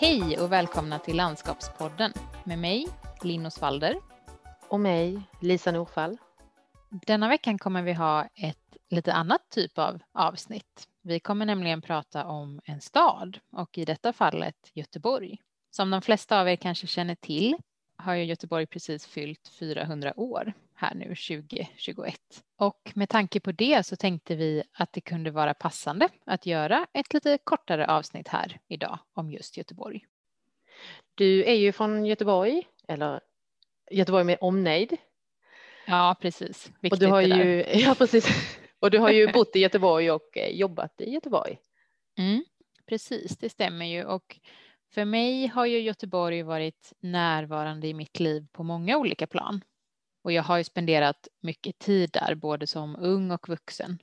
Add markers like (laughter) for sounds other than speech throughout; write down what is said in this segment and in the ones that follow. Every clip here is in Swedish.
Hej och välkomna till Landskapspodden med mig, Linn Osvalder. Och mig, Lisa Norfall. Denna veckan kommer vi ha ett lite annat typ av avsnitt. Vi kommer nämligen prata om en stad och i detta fallet Göteborg. Som de flesta av er kanske känner till har ju Göteborg precis fyllt 400 år här nu 2021. Och med tanke på det så tänkte vi att det kunde vara passande att göra ett lite kortare avsnitt här idag om just Göteborg. Du är ju från Göteborg, eller Göteborg med omnejd. Ja, precis. Viktigt och du har ju, (laughs) ja, precis. Och du har ju bott i Göteborg och eh, jobbat i Göteborg. Mm, precis, det stämmer ju. Och för mig har ju Göteborg varit närvarande i mitt liv på många olika plan. Och jag har ju spenderat mycket tid där, både som ung och vuxen.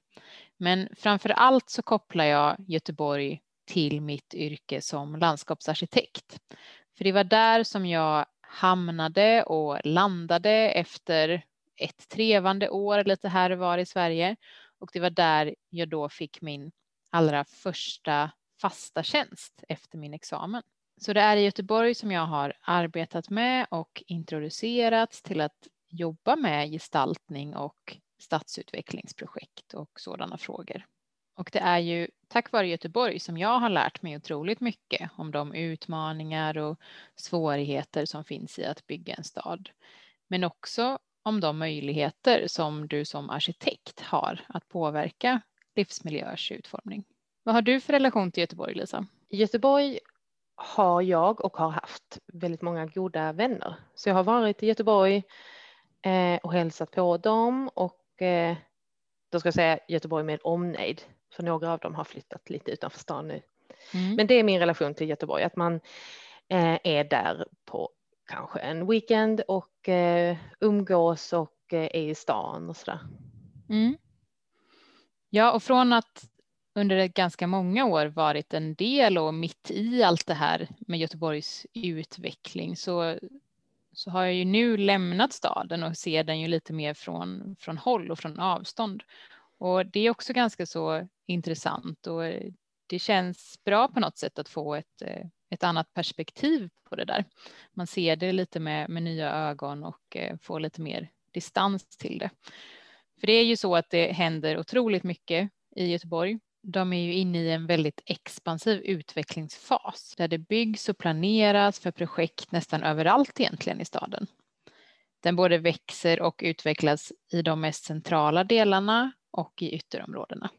Men framför allt så kopplar jag Göteborg till mitt yrke som landskapsarkitekt. För det var där som jag hamnade och landade efter ett trevande år lite här och var i Sverige. Och det var där jag då fick min allra första fasta tjänst efter min examen. Så det är i Göteborg som jag har arbetat med och introducerats till att jobba med gestaltning och stadsutvecklingsprojekt och sådana frågor. Och det är ju tack vare Göteborg som jag har lärt mig otroligt mycket om de utmaningar och svårigheter som finns i att bygga en stad. Men också om de möjligheter som du som arkitekt har att påverka livsmiljöers utformning. Vad har du för relation till Göteborg, Lisa? I Göteborg har jag och har haft väldigt många goda vänner. Så jag har varit i Göteborg eh, och hälsat på dem och eh, då ska jag säga Göteborg med omnejd. För några av dem har flyttat lite utanför stan nu. Mm. Men det är min relation till Göteborg, att man eh, är där på kanske en weekend och eh, umgås och eh, är i stan och sådär. Mm. Ja, och från att under ganska många år varit en del och mitt i allt det här med Göteborgs utveckling så, så har jag ju nu lämnat staden och ser den ju lite mer från, från håll och från avstånd. Och det är också ganska så intressant och eh, det känns bra på något sätt att få ett, eh, ett annat perspektiv på det där. Man ser det lite med, med nya ögon och eh, får lite mer distans till det. För det är ju så att det händer otroligt mycket i Göteborg de är ju inne i en väldigt expansiv utvecklingsfas där det byggs och planeras för projekt nästan överallt egentligen i staden. Den både växer och utvecklas i de mest centrala delarna och i ytterområdena.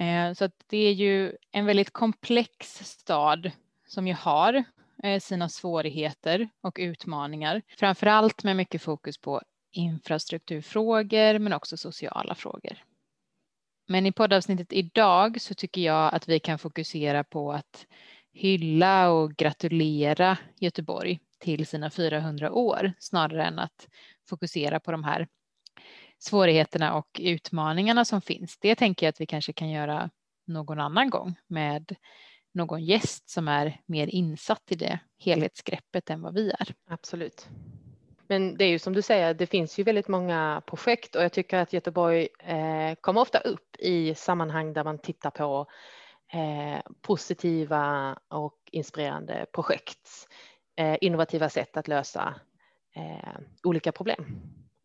Eh, så så det är ju en väldigt komplex stad som ju har eh, sina svårigheter och utmaningar, framför allt med mycket fokus på infrastrukturfrågor men också sociala frågor. Men i poddavsnittet idag så tycker jag att vi kan fokusera på att hylla och gratulera Göteborg till sina 400 år snarare än att fokusera på de här svårigheterna och utmaningarna som finns. Det tänker jag att vi kanske kan göra någon annan gång med någon gäst som är mer insatt i det helhetsgreppet än vad vi är. Absolut. Men det är ju som du säger, det finns ju väldigt många projekt och jag tycker att Göteborg eh, kommer ofta upp i sammanhang där man tittar på eh, positiva och inspirerande projekt, eh, innovativa sätt att lösa eh, olika problem.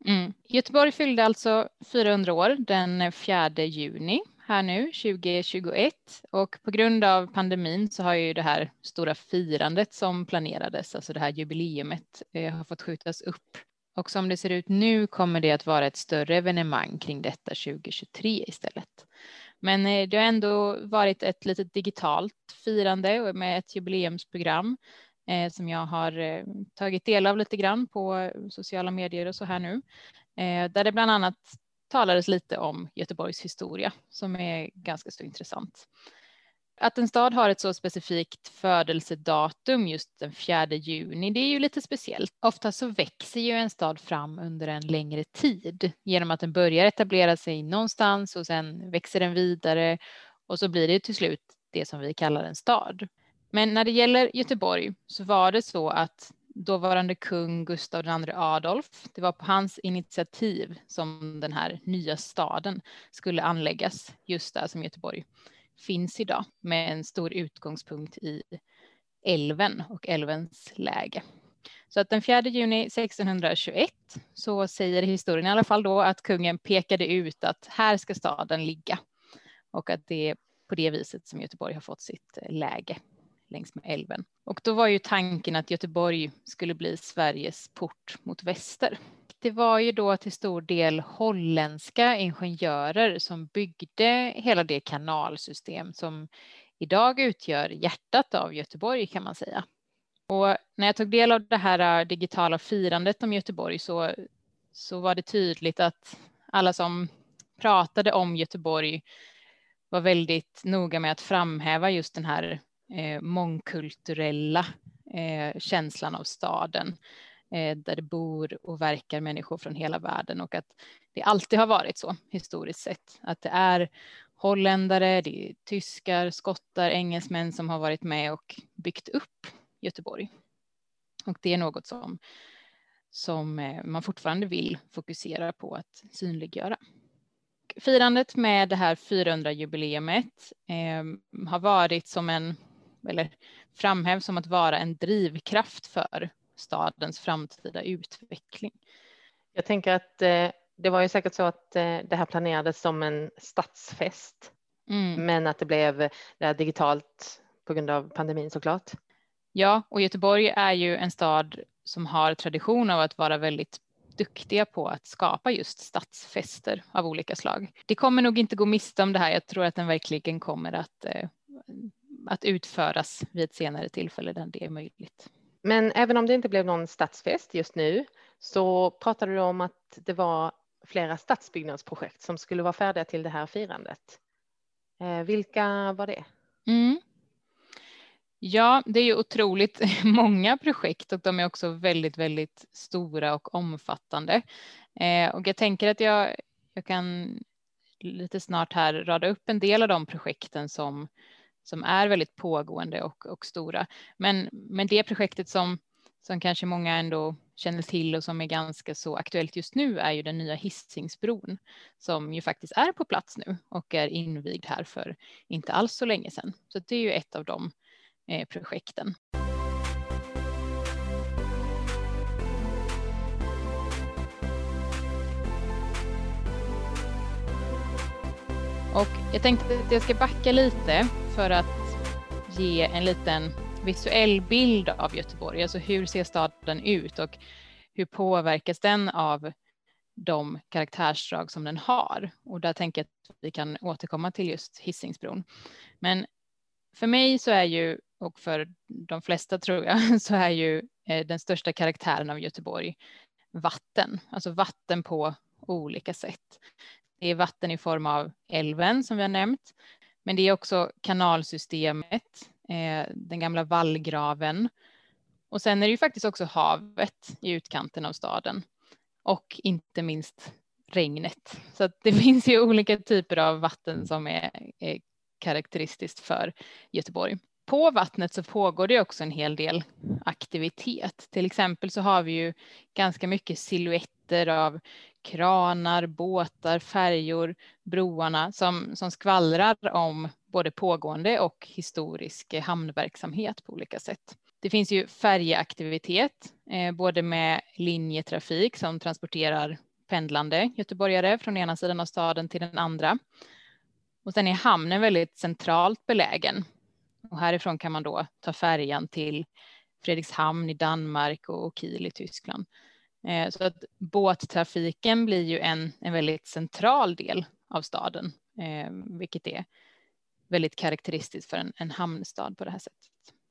Mm. Göteborg fyllde alltså 400 år den 4 juni här nu 2021 och på grund av pandemin så har ju det här stora firandet som planerades, alltså det här jubileumet, eh, har fått skjutas upp. Och som det ser ut nu kommer det att vara ett större evenemang kring detta 2023 istället. Men eh, det har ändå varit ett litet digitalt firande med ett jubileumsprogram eh, som jag har eh, tagit del av lite grann på eh, sociala medier och så här nu. Eh, där det bland annat talades lite om Göteborgs historia som är ganska så intressant. Att en stad har ett så specifikt födelsedatum just den 4 juni, det är ju lite speciellt. Ofta så växer ju en stad fram under en längre tid genom att den börjar etablera sig någonstans och sen växer den vidare och så blir det till slut det som vi kallar en stad. Men när det gäller Göteborg så var det så att dåvarande kung Gustav II Adolf. Det var på hans initiativ som den här nya staden skulle anläggas just där som Göteborg finns idag med en stor utgångspunkt i älven och älvens läge. Så att den 4 juni 1621 så säger historien i alla fall då att kungen pekade ut att här ska staden ligga och att det är på det viset som Göteborg har fått sitt läge längs med älven. Och då var ju tanken att Göteborg skulle bli Sveriges port mot väster. Det var ju då till stor del holländska ingenjörer som byggde hela det kanalsystem som idag utgör hjärtat av Göteborg kan man säga. Och när jag tog del av det här äh, digitala firandet om Göteborg så, så var det tydligt att alla som pratade om Göteborg var väldigt noga med att framhäva just den här eh, mångkulturella eh, känslan av staden eh, där det bor och verkar människor från hela världen och att det alltid har varit så historiskt sett att det är holländare, det är tyskar, skottar, engelsmän som har varit med och byggt upp Göteborg. Och det är något som, som eh, man fortfarande vill fokusera på att synliggöra. Firandet med det här 400-jubileumet eh, har varit som en, eller framhävs som att vara en drivkraft för stadens framtida utveckling. Jag tänker att eh, det var ju säkert så att eh, det här planerades som en stadsfest, mm. men att det blev det här digitalt på grund av pandemin såklart. Ja, och Göteborg är ju en stad som har tradition av att vara väldigt duktiga på att skapa just stadsfester av olika slag. Det kommer nog inte gå miste om det här. Jag tror att den verkligen kommer att, eh, att utföras vid ett senare tillfälle där det är möjligt. Men även om det inte blev någon stadsfest just nu så pratade du om att det var flera stadsbyggnadsprojekt som skulle vara färdiga till det här firandet. Eh, vilka var det? Mm. Ja, det är ju otroligt (laughs) många projekt och de är också väldigt, väldigt stora och omfattande. Eh, och jag tänker att jag, jag kan lite snart här rada upp en del av de projekten som, som är väldigt pågående och, och stora. Men, men det projektet som, som kanske många ändå känner till och som är ganska så aktuellt just nu är ju den nya Hisingsbron som ju faktiskt är på plats nu och är invigd här för inte alls så länge sedan. Så det är ju ett av de Eh, projekten. Och jag tänkte att jag ska backa lite för att ge en liten visuell bild av Göteborg. Alltså hur ser staden ut och hur påverkas den av de karaktärsdrag som den har? Och där tänker jag att vi kan återkomma till just Hisingsbron. Men för mig så är ju och för de flesta tror jag (laughs) så är ju eh, den största karaktären av Göteborg vatten, alltså vatten på olika sätt. Det är vatten i form av älven som vi har nämnt, men det är också kanalsystemet, eh, den gamla vallgraven och sen är det ju faktiskt också havet i utkanten av staden och inte minst regnet. Så det (laughs) finns ju olika typer av vatten som är, är karaktäristiskt för Göteborg på vattnet så pågår det också en hel del aktivitet. Till exempel så har vi ju ganska mycket silhuetter av kranar, båtar, färjor, broarna som, som skvallrar om både pågående och historisk eh, hamnverksamhet på olika sätt. Det finns ju färjeaktivitet, eh, både med linjetrafik som transporterar pendlande göteborgare från ena sidan av staden till den andra. Och sen är hamnen väldigt centralt belägen och härifrån kan man då ta färjan till Fredrikshamn i Danmark och Kiel i Tyskland. Eh, så att båttrafiken blir ju en, en väldigt central del av staden, eh, vilket är väldigt karaktäristiskt för en, en hamnstad på det här sättet.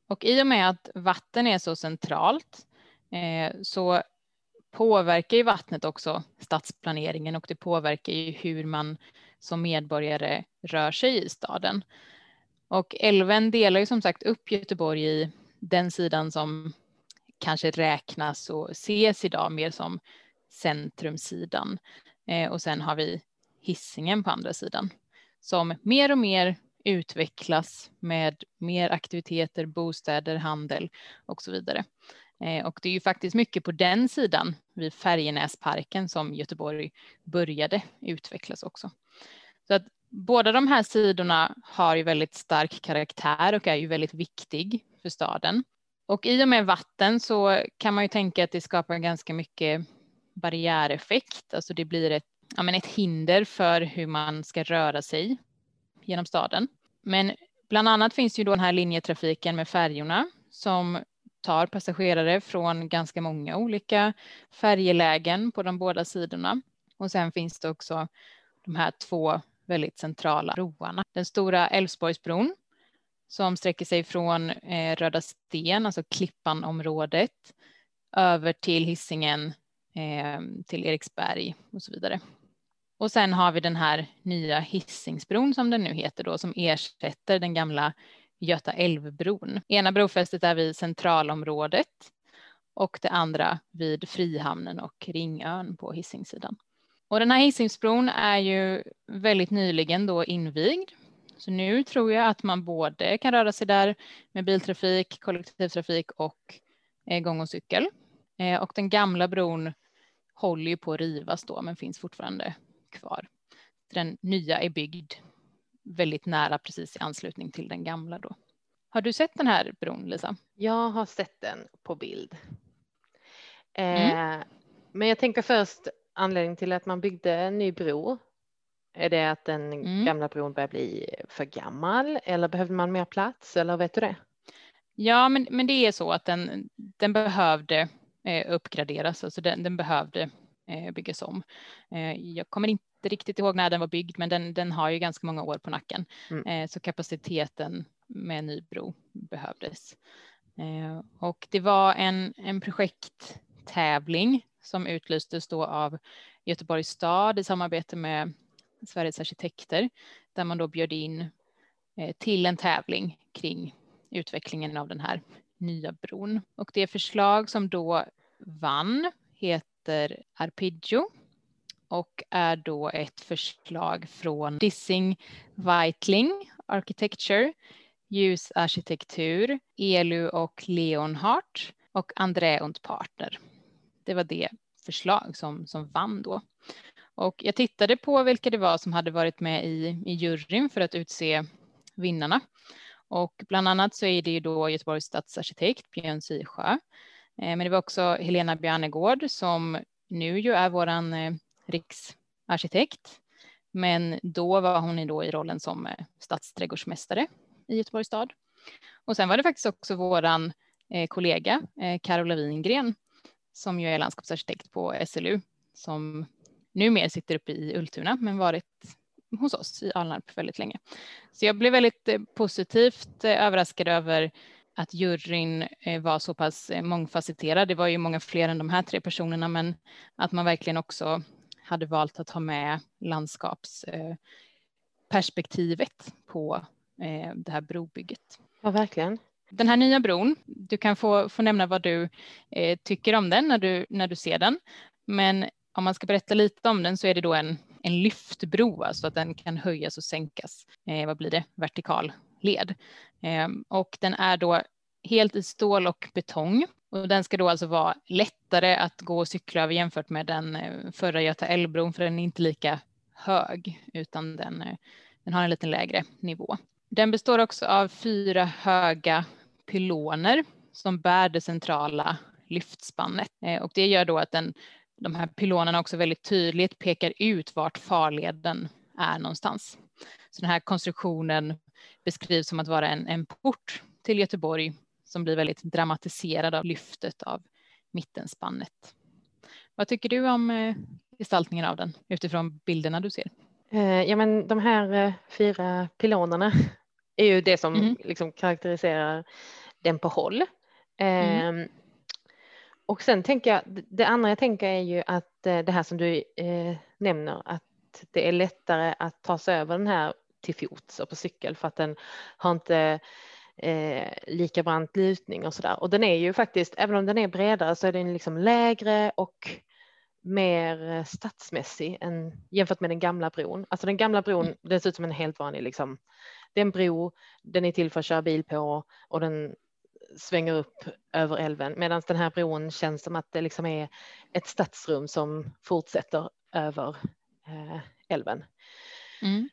Och i och med att vatten är så centralt eh, så påverkar ju vattnet också stadsplaneringen och det påverkar ju hur man som medborgare rör sig i staden. Och älven delar ju som sagt upp Göteborg i den sidan som kanske räknas och ses idag mer som centrumsidan. Eh, och sen har vi hissingen på andra sidan som mer och mer utvecklas med mer aktiviteter, bostäder, handel och så vidare. Eh, och det är ju faktiskt mycket på den sidan vid Färjenäsparken som Göteborg började utvecklas också. Så att båda de här sidorna har ju väldigt stark karaktär och är ju väldigt viktig för staden. Och i och med vatten så kan man ju tänka att det skapar ganska mycket barriäreffekt, alltså det blir ett, ja, men ett hinder för hur man ska röra sig genom staden. Men bland annat finns ju då den här linjetrafiken med färjorna som tar passagerare från ganska många olika färjelägen på de båda sidorna. Och sen finns det också de här två väldigt centrala broarna. Den stora Älvsborgsbron som sträcker sig från eh, Röda Sten, alltså Klippanområdet, över till Hisingen, eh, till Eriksberg och så vidare. Och sen har vi den här nya Hisingsbron som den nu heter då, som ersätter den gamla Göta älvbron. Ena brofästet är vid centralområdet och det andra vid Frihamnen och Ringön på Hisingssidan. Och den här Hisingsbron är ju väldigt nyligen då invigd. Så nu tror jag att man både kan röra sig där med biltrafik, kollektivtrafik och eh, gång och cykel. Eh, och den gamla bron håller ju på att rivas då, men finns fortfarande kvar. Den nya är byggd väldigt nära, precis i anslutning till den gamla då. Har du sett den här bron, Lisa? Jag har sett den på bild. Mm. Eh, men jag tänker först anledningen till att man byggde en ny bro. Är det att den mm. gamla bron börjar bli för gammal eller behövde man mer plats eller vet du det? Ja, men, men det är så att den, den behövde eh, uppgraderas, alltså den, den behövde eh, byggas om. Eh, jag kommer inte riktigt ihåg när den var byggd, men den, den har ju ganska många år på nacken, mm. Eh, så kapaciteten med en ny bro behövdes. Eh, och det var en, en projekttävling som utlystes då av Göteborgs stad i samarbete med Sveriges arkitekter, där man då bjöd in eh, till en tävling kring utvecklingen av den här nya bron. Och det förslag som då vann heter Arpeggio och är då ett förslag från Dissing Weitling Architecture, Ljusarkitektur, Elu och Leonhardt och André und Partner. Det var det förslag som, som vann då. Och jag tittade på vilka det var som hade varit med i, i juryn för att utse vinnarna. Och bland annat så är det ju då Göteborgs stadsarkitekt Björn Sysjö. Eh, men det var också Helena Bjarnegård som nu ju är våran eh, riksarkitekt. Men då var hon då i rollen som eh, stadsträdgårdsmästare i Göteborgs stad. Och sen var det faktiskt också våran kollega Carola Wingren som ju är landskapsarkitekt på SLU som numera sitter uppe i Ultuna men varit hos oss i Alnarp väldigt länge. Så jag blev väldigt positivt överraskad över att juryn eh, var så pass eh, mångfacetterad. Det var ju många fler än de här tre personerna, men att man verkligen också hade valt att ha med landskapsperspektivet eh, på det här brobygget. Ja, verkligen. Den här nya bron, du kan få, få nämna vad du tycker om den när du, när du ser den. Men om man ska berätta lite om den så är det då en, en lyftbro, alltså att den kan höjas och sänkas. Eh, vad blir det? Vertikal led. Eh, och den är då helt i stål och betong. Och den ska då alltså vara lättare att gå och cykla över jämfört med den eh, förra Göta älvbron för den är inte lika hög utan den, eh, den har en lite lägre nivå. Den består också av fyra höga pyloner som bär det centrala lyftspannet eh, och det gör då att den, de här pylonerna också väldigt tydligt pekar ut vart farleden är någonstans. Så den här konstruktionen beskrivs som att vara en, en port till Göteborg som blir väldigt dramatiserad av lyftet av mittenspannet. Vad tycker du om eh, gestaltningen av den utifrån bilderna du ser? Eh, ja, men de här eh, fyra pilonerna är ju det som mm. liksom karaktäriserar den på håll. Mm. Eh, och sen tänker jag, det andra jag tänker är ju att eh, det här som du eh, nämner, att det är lättare att ta sig över den här till fots och på cykel för att den har inte eh, lika brant lutning och så där. Och den är ju faktiskt, även om den är bredare så är den liksom lägre och mer stadsmässig än jämfört med den gamla bron. Alltså den gamla bron, mm. den ser ut som en helt vanlig liksom. Det är en bro, den är till för att köra bil på och den svänger upp över älven medan den här bron känns som att det liksom är ett stadsrum som fortsätter över eh, älven. Mm.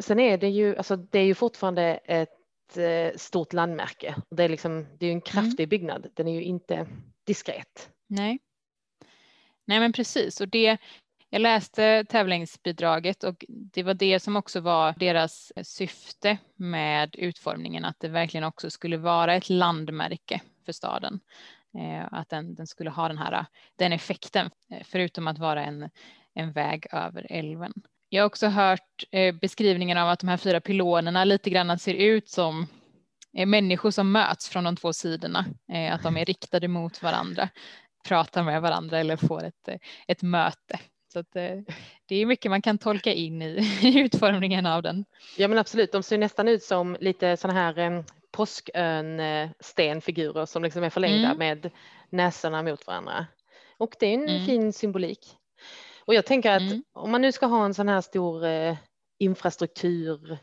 Sen är det ju, alltså det är ju fortfarande ett eh, stort landmärke. Det är, liksom, det är ju en mm. kraftig mm. byggnad. Den är ju inte diskret. Nej. Nej, men precis. Och det, jag läste tävlingsbidraget och det var det som också var deras syfte med utformningen, att det verkligen också skulle vara ett landmärke för staden. Eh, att den, den, skulle ha den här den effekten, eh, förutom att vara en, en väg över älven. Jag har också hört eh, beskrivningen av att de här fyra pylonerna lite grann ser ut som människor som möts från de två sidorna, att de är riktade mot varandra, pratar med varandra eller får ett, ett möte. Så att, det är mycket man kan tolka in i, (laughs) i utformningen av den. Ja men absolut, de ser nästan ut som lite sådana här påskön stenfigurer som liksom är förlängda mm. med näsorna mot varandra. Och det är en mm. fin symbolik. Och jag tänker att mm. om man nu ska ha en sån här stor eh, infrastruktur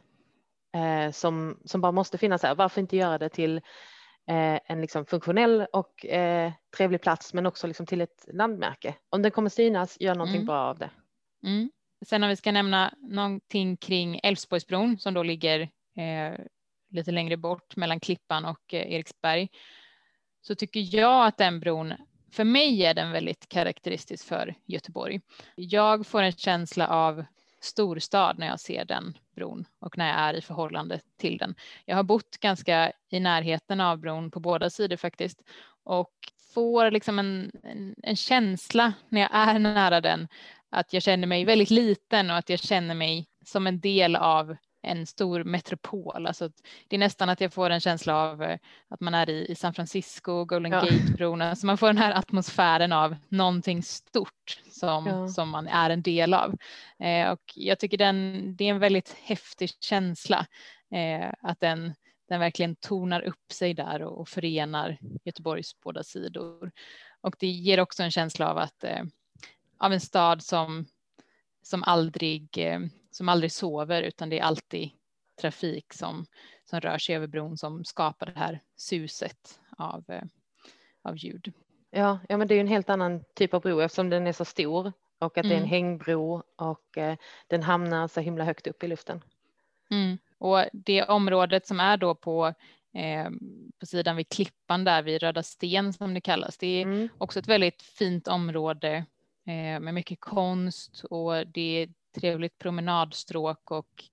eh, som, som bara måste finnas här, varför inte göra det till eh, en liksom funktionell och eh, trevlig plats men också liksom till ett landmärke. Om den kommer synas, gör någonting mm. bra av det. Mm. Sen om vi ska nämna någonting kring Älvsborgsbron som då ligger eh, lite längre bort mellan Klippan och eh, Eriksberg så tycker jag att den bron för mig är den väldigt karaktäristisk för Göteborg. Jag får en känsla av storstad när jag ser den bron och när jag är i förhållande till den. Jag har bott ganska i närheten av bron på båda sidor faktiskt och får liksom en, en, en känsla när jag är nära den att jag känner mig väldigt liten och att jag känner mig som en del av en stor metropol. Alltså det är nästan att jag får en känsla av eh, att man är i, i San Francisco, Golden ja. Gate-bron. Alltså man får den här atmosfären av någonting stort som, ja. som man är en del av. Eh, och jag tycker den, det är en väldigt häftig känsla eh, att den, den verkligen tonar upp sig där och, och förenar Göteborgs båda sidor. Och det ger också en känsla av att eh, av en stad som, som aldrig eh, som aldrig sover utan det är alltid trafik som, som rör sig över bron som skapar det här suset av, eh, av ljud. Ja, ja, men det är en helt annan typ av bro eftersom den är så stor och att mm. det är en mm. hängbro och eh, den hamnar så himla högt upp i luften. Mm. Och det området som är då på, eh, på sidan vid klippan där vid Röda sten som det kallas, det är mm. också ett väldigt fint område eh, med mycket konst och det är trevligt promenadstråk och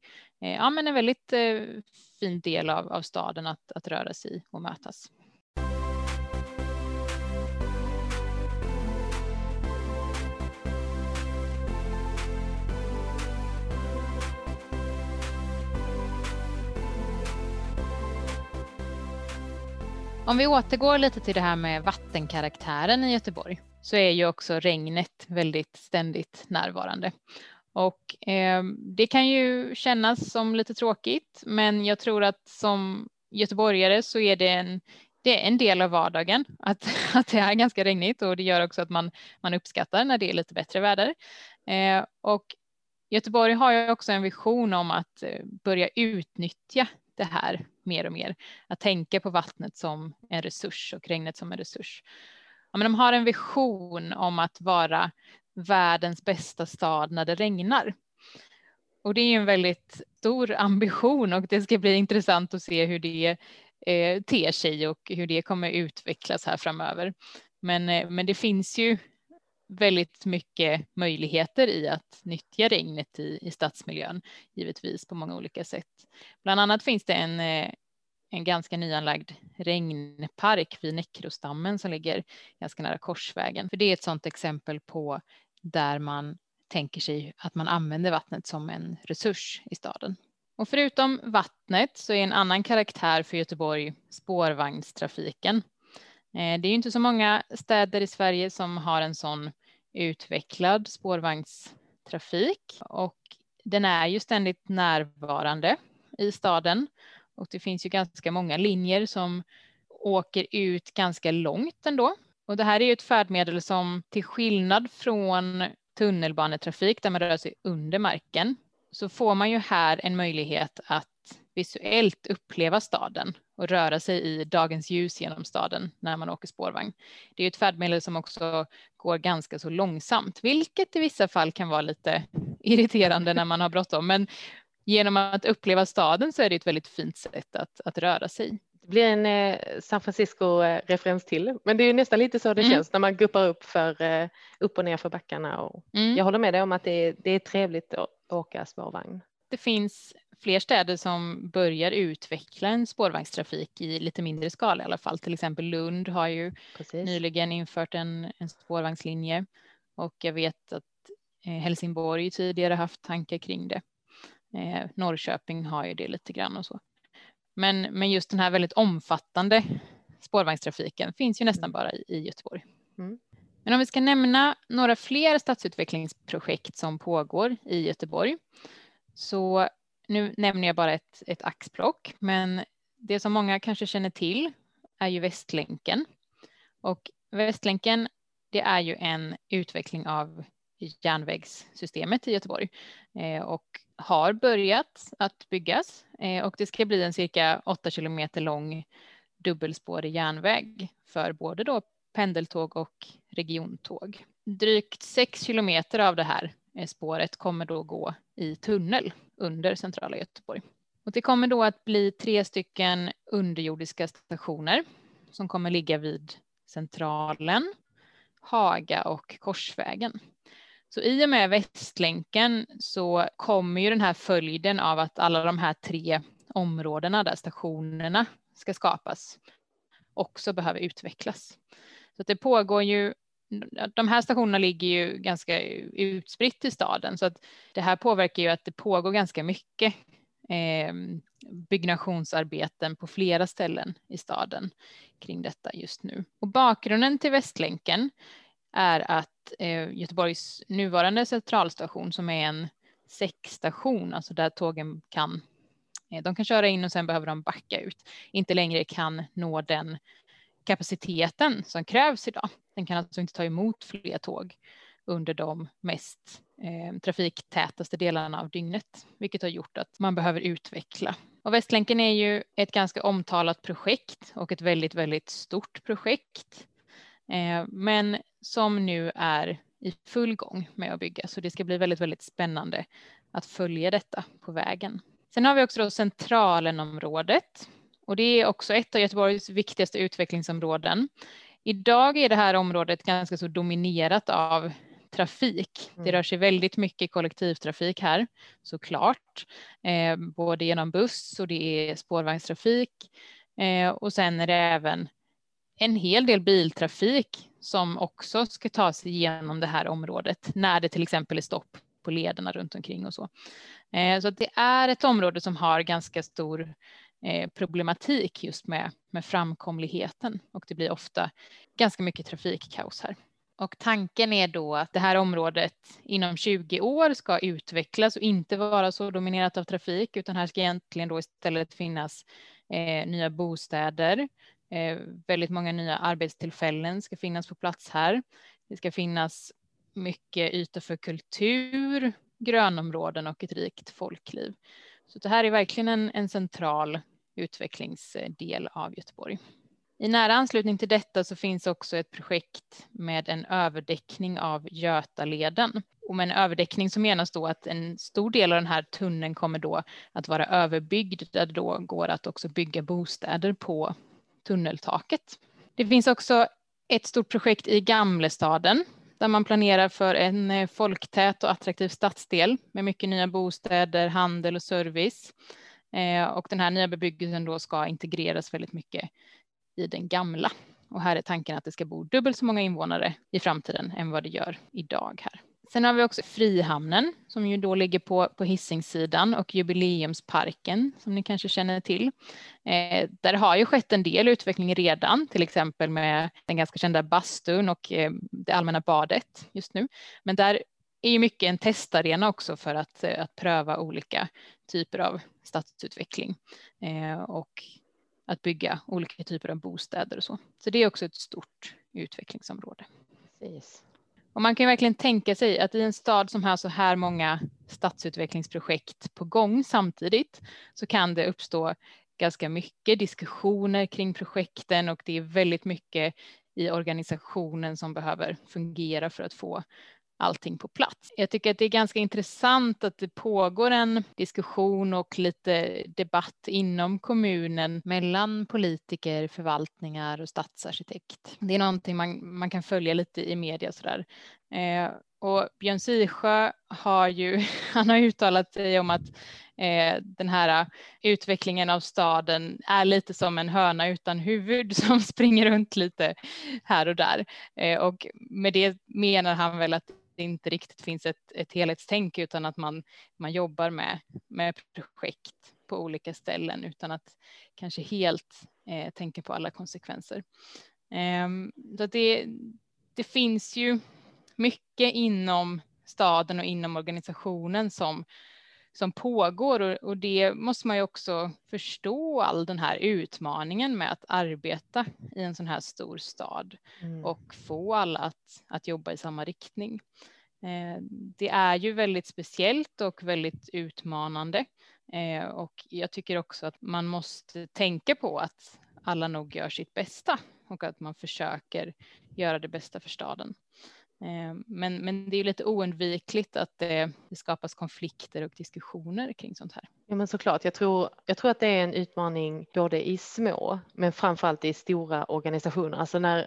eh, ja, men en väldigt eh, fin del av, av staden att, att röra sig i och mötas. Om vi återgår lite till det här med vattenkaraktären i Göteborg så är ju också regnet väldigt ständigt närvarande. Och eh, det kan ju kännas som lite tråkigt, men jag tror att som göteborgare så är det en, det är en del av vardagen att, (laughs) att det är ganska regnigt och det gör också att man, man uppskattar när det är lite bättre väder. Eh, och Göteborg har ju också en vision om att eh, börja utnyttja det här mer och mer. Att tänka på vattnet som en resurs och regnet som en resurs. Ja, men de har en vision om att vara världens bästa stad när det regnar. Och det är en väldigt stor ambition och det ska bli intressant att se hur det eh, ter sig och hur det kommer utvecklas här framöver. Men, eh, men det finns ju väldigt mycket möjligheter i att nyttja regnet i, i stadsmiljön, givetvis på många olika sätt. Bland annat finns det en, eh, en ganska nyanlagd regnpark vid Näckrostammen som ligger ganska nära Korsvägen. För det är ett sådant exempel på där man tänker sig att man använder vattnet som en resurs i staden. Och förutom vattnet så är en annan karaktär för Göteborg spårvagnstrafiken. Eh, det är ju inte så många städer i Sverige som har en sån utvecklad spårvagnstrafik och den är ju ständigt närvarande i staden och det finns ju ganska många linjer som åker ut ganska långt ändå och det här är ju ett färdmedel som till skillnad från tunnelbanetrafik där man rör sig under marken så får man ju här en möjlighet att visuellt uppleva staden och röra sig i dagens ljus genom staden när man åker spårvagn. Det är ett färdmedel som också går ganska så långsamt, vilket i vissa fall kan vara lite irriterande när man har bråttom. Men genom att uppleva staden så är det ett väldigt fint sätt att, att röra sig. Det blir en eh, San Francisco-referens till, men det är nästan lite så det mm. känns när man guppar upp, för, eh, upp och ner för backarna. Och mm. Jag håller med dig om att det är, det är trevligt att åka spårvagn. Det finns fler städer som börjar utveckla en spårvagnstrafik i lite mindre skala i alla fall. Till exempel Lund har ju Precis. nyligen infört en, en spårvagnslinje och jag vet att eh, Helsingborg tidigare haft tankar kring det. Eh, Norrköping har ju det lite grann och så. Men, men just den här väldigt omfattande spårvagnstrafiken finns ju nästan mm. bara i, i Göteborg. Mm. Men om vi ska nämna några fler stadsutvecklingsprojekt som pågår i Göteborg så nu nämner jag bara ett, ett axplock, men det som många kanske känner till är ju Västlänken. Och Västlänken, det är ju en utveckling av järnvägssystemet i Göteborg eh, och har börjat att byggas eh, och det ska bli en cirka 8 kilometer lång dubbelspårig järnväg för både då pendeltåg och regiontåg. Drygt 6 kilometer av det här eh, spåret kommer då gå i tunnel under centrala Göteborg. Och det kommer då att bli tre stycken underjordiska stationer som kommer ligga vid Centralen, Haga och Korsvägen. Så i och med Västlänken så kommer ju den här följden av att alla de här tre områdena där stationerna ska skapas också behöver utvecklas. Så det pågår ju de här stationerna ligger ju ganska utspritt i staden så att det här påverkar ju att det pågår ganska mycket eh, byggnationsarbeten på flera ställen i staden kring detta just nu. Och bakgrunden till Västlänken är att eh, Göteborgs nuvarande centralstation som är en säckstation, alltså där tågen kan eh, de kan köra in och sen behöver de backa ut, inte längre kan nå den kapaciteten som krävs idag. Den kan alltså inte ta emot fler tåg under de mest eh, trafiktätaste delarna av dygnet, vilket har gjort att man behöver utveckla. Och Västlänken är ju ett ganska omtalat projekt och ett väldigt, väldigt stort projekt, eh, men som nu är i full gång med att bygga, så det ska bli väldigt, väldigt spännande att följa detta på vägen. Sen har vi också då Centralenområdet och det är också ett av Göteborgs viktigaste utvecklingsområden. Idag är det här området ganska så dominerat av trafik. Det mm. rör sig väldigt mycket kollektivtrafik här såklart, eh, både genom buss och det är spårvagnstrafik eh, och sen är det även en hel del biltrafik som också ska ta sig igenom det här området när det till exempel är stopp på lederna runt omkring och så. Eh, så det är ett område som har ganska stor Eh, problematik just med, med framkomligheten och det blir ofta ganska mycket trafikkaos här. Och tanken är då att det här området inom 20 år ska utvecklas och inte vara så dominerat av trafik utan här ska egentligen då istället finnas eh, nya bostäder. Eh, väldigt många nya arbetstillfällen ska finnas på plats här. Det ska finnas mycket ytor för kultur, grönområden och ett rikt folkliv. Så det här är verkligen en, en central utvecklingsdel av Göteborg. I nära anslutning till detta så finns också ett projekt med en överdäckning av Götaleden. Och med en överdäckning så menas då att en stor del av den här tunneln kommer då att vara överbyggd där det då går att också bygga bostäder på tunneltaket. Det finns också ett stort projekt i Gamlestaden där man planerar för en eh, folktät och attraktiv stadsdel med mycket nya bostäder, handel och service. Eh, och den här nya bebyggelsen då ska integreras väldigt mycket i den gamla. Och här är tanken att det ska bo dubbelt så många invånare i framtiden än vad det gör idag här. Sen har vi också Frihamnen som ju då ligger på, på Hisingssidan och Jubileumsparken som ni kanske känner till. Eh, där har ju skett en del utveckling redan, till exempel med den ganska kända bastun och eh, det allmänna badet just nu. Men där är ju mycket en testarena också för att, eh, att pröva olika typer av stadsutveckling eh, och att bygga olika typer av bostäder och så. Så det är också ett stort utvecklingsområde. Precis. Och man kan verkligen tänka sig att i en stad som har så här många stadsutvecklingsprojekt på gång samtidigt så kan det uppstå ganska mycket diskussioner kring projekten och det är väldigt mycket i organisationen som behöver fungera för att få allting på plats. Jag tycker att det är ganska intressant att det pågår en diskussion och lite debatt inom kommunen mellan politiker, förvaltningar och stadsarkitekt. Det är någonting man, man kan följa lite i media sådär. Eh, och Björn Sisjö har ju, (laughs) han har uttalat sig om att eh, den här äh, utvecklingen av staden är lite som en höna utan huvud (laughs) som springer runt lite här och där. Eh, och med det menar han väl att det inte riktigt finns ett, ett helhetstänk utan att man, man jobbar med, med projekt på olika ställen utan att kanske helt eh, tänka på alla konsekvenser. Eh, så det, det finns ju mycket inom staden och inom organisationen som, som pågår och, och, det måste man ju också förstå all den här utmaningen med att arbeta i en sån här stor stad mm. och få alla att, att jobba i samma riktning. Eh, det är ju väldigt speciellt och väldigt utmanande eh, och jag tycker också att man måste tänka på att alla nog gör sitt bästa och att man försöker göra det bästa för staden. Eh, men, men det är lite oundvikligt att det, det, skapas konflikter och diskussioner kring sånt här. Ja men såklart, jag tror, jag tror att det är en utmaning både i små men framförallt i stora organisationer. Alltså när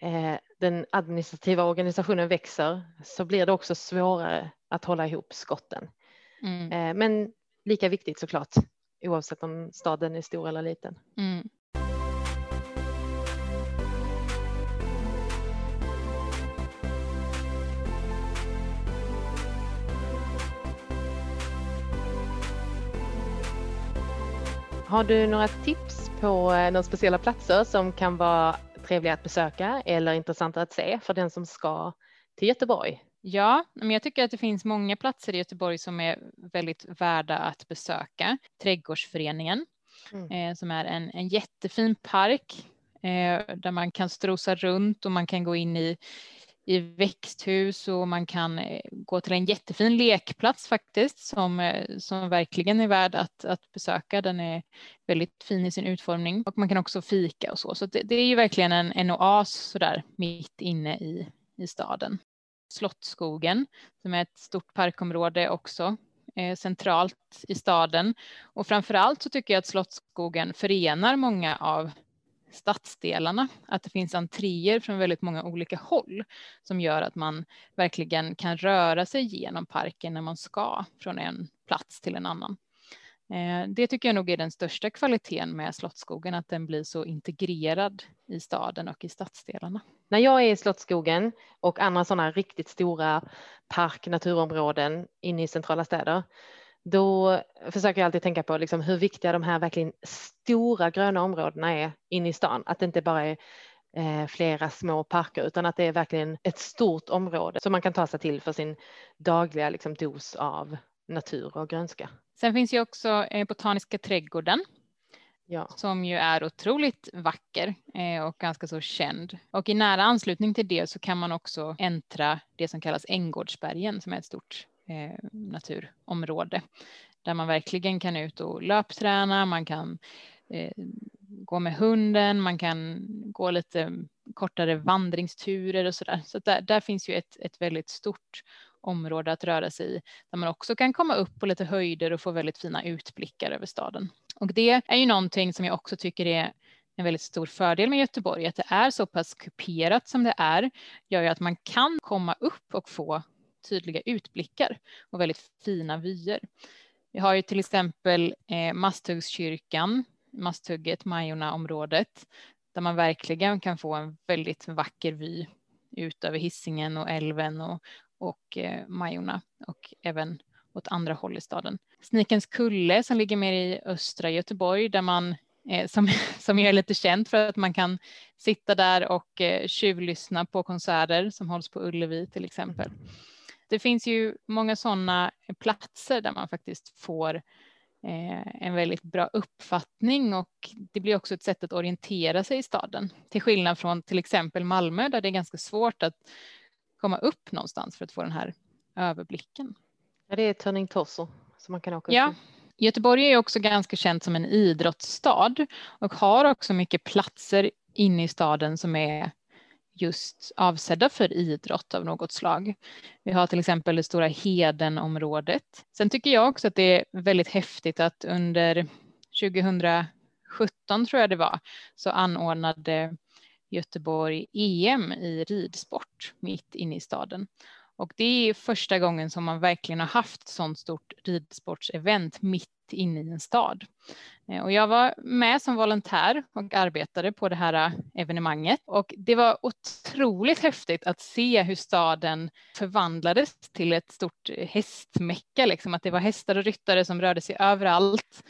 eh, den administrativa organisationen växer så blir det också svårare att hålla ihop skotten. Mm. Eh, men lika viktigt såklart oavsett om staden är stor eller liten. Mm. Har du några tips på eh, några speciella platser som kan vara trevliga att besöka eller intressanta att se för den som ska till Göteborg? Ja, men jag tycker att det finns många platser i Göteborg som är väldigt värda att besöka. Trädgårdsföreningen mm. eh, som är en, en jättefin park eh, där man kan strosa runt och man kan gå in i, i växthus och man kan eh, gå till en jättefin lekplats faktiskt som, eh, som verkligen är värd att, att besöka. Den är väldigt fin i sin utformning och man kan också fika och så. Så det, det är ju verkligen en, en oas sådär mitt inne i, i staden. Slottsskogen som är ett stort parkområde också eh, centralt i staden och framför allt så tycker jag att Slottsskogen förenar många av stadsdelarna, att det finns entréer från väldigt många olika håll som gör att man verkligen kan röra sig genom parken när man ska från en plats till en annan. Eh, det tycker jag nog är den största kvaliteten med Slottsskogen, att den blir så integrerad i staden och i stadsdelarna. När jag är i Slottsskogen och andra sådana riktigt stora park naturområden inne i centrala städer då försöker jag alltid tänka på liksom hur viktiga de här verkligen stora gröna områdena är inne i stan. Att det inte bara är eh, flera små parker utan att det är verkligen ett stort område som man kan ta sig till för sin dagliga liksom, dos av natur och grönska. Sen finns ju också eh, Botaniska trädgården ja. som ju är otroligt vacker eh, och ganska så känd. Och i nära anslutning till det så kan man också äntra det som kallas Änggårdsbergen som är ett stort eh, naturområde där man verkligen kan ut och löpträna, man kan eh, gå med hunden, man kan gå lite kortare vandringsturer och så där. Så där, där finns ju ett, ett väldigt stort område att röra sig i där man också kan komma upp på lite höjder och få väldigt fina utblickar över staden. Och det är ju någonting som jag också tycker är en väldigt stor fördel med Göteborg, att det är så pass kuperat som det är, gör ju att man kan komma upp och få tydliga utblickar och väldigt fina vyer. Vi har ju till exempel eh, Masthuggskyrkan, Masthugget, Majorna-området, där man verkligen kan få en väldigt vacker vy ut över Hisingen och älven och, och eh, Majorna och även åt andra håll i staden. Snikens kulle som ligger mer i östra Göteborg där man eh, som, (laughs) som är lite känt för att man kan sitta där och eh, tjuvlyssna på konserter som hålls på Ullevi till exempel det finns ju många sådana platser där man faktiskt får eh, en väldigt bra uppfattning och det blir också ett sätt att orientera sig i staden. Till skillnad från till exempel Malmö där det är ganska svårt att komma upp någonstans för att få den här överblicken. Ja, det är Turning Torso som man kan åka ja. Till. Göteborg är också ganska känt som en idrottsstad och har också mycket platser inne i staden som är just avsedda för idrott av något slag. Vi har till exempel det stora Hedenområdet. Sen tycker jag också att det är väldigt häftigt att under 2017 tror jag det var så anordnade Göteborg EM i ridsport mitt inne i staden. Och det är första gången som man verkligen har haft sånt stort ridsportsevent mitt inne i en stad. Eh, och jag var med som volontär och arbetade på det här eh, evenemanget och det var otroligt häftigt att se hur staden förvandlades till ett stort eh, hästmecka, liksom att det var hästar och ryttare som rörde sig överallt.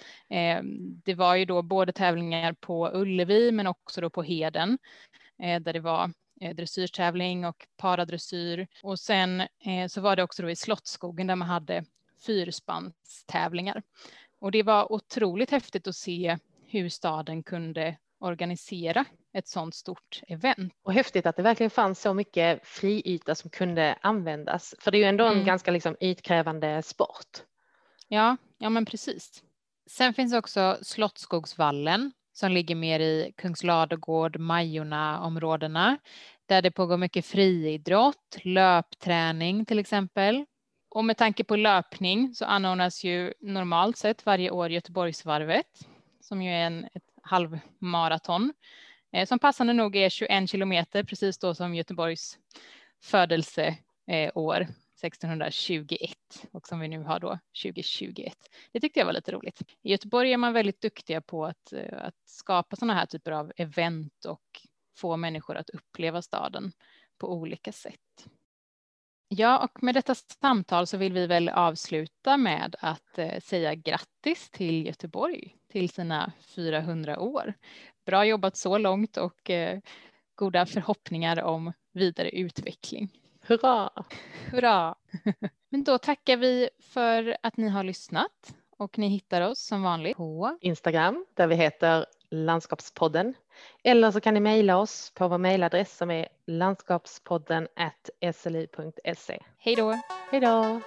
Det var ju då både tävlingar på Ullevi men också då på Heden där det var dressyrtävling och paradressyr och sen så var det också då i Slottsskogen där man hade fyrspannstävlingar. Och det var otroligt häftigt att se hur staden kunde organisera ett sådant stort event. Och häftigt att det verkligen fanns så mycket friyta som kunde användas. För det är ju ändå en mm. ganska liksom ytkrävande sport. Ja, ja men precis. Sen finns också Slottsskogsvallen som ligger mer i Kungsladugård, Majorna-områdena där det pågår mycket friidrott, löpträning till exempel. Och med tanke på löpning så anordnas ju normalt sett varje år Göteborgsvarvet som ju är en, ett halvmaraton eh, som passande nog är 21 kilometer precis då som Göteborgs födelseår eh, 1621 och som vi nu har då 2021. Det tyckte jag var lite roligt. I Göteborg är man väldigt duktiga på att, eh, att skapa sådana här typer av event och få människor att uppleva staden på olika sätt. Ja, och med detta samtal så vill vi väl avsluta med att eh, säga grattis till Göteborg till sina 400 år. Bra jobbat så långt och eh, goda förhoppningar om vidare utveckling. Hurra! Hurra! (laughs) Men då tackar vi för att ni har lyssnat och ni hittar oss som vanligt på Instagram där vi heter Landskapspodden. Eller så kan ni mejla oss på vår mejladress som är landskapspodden sli.se. Hej då! Hej då!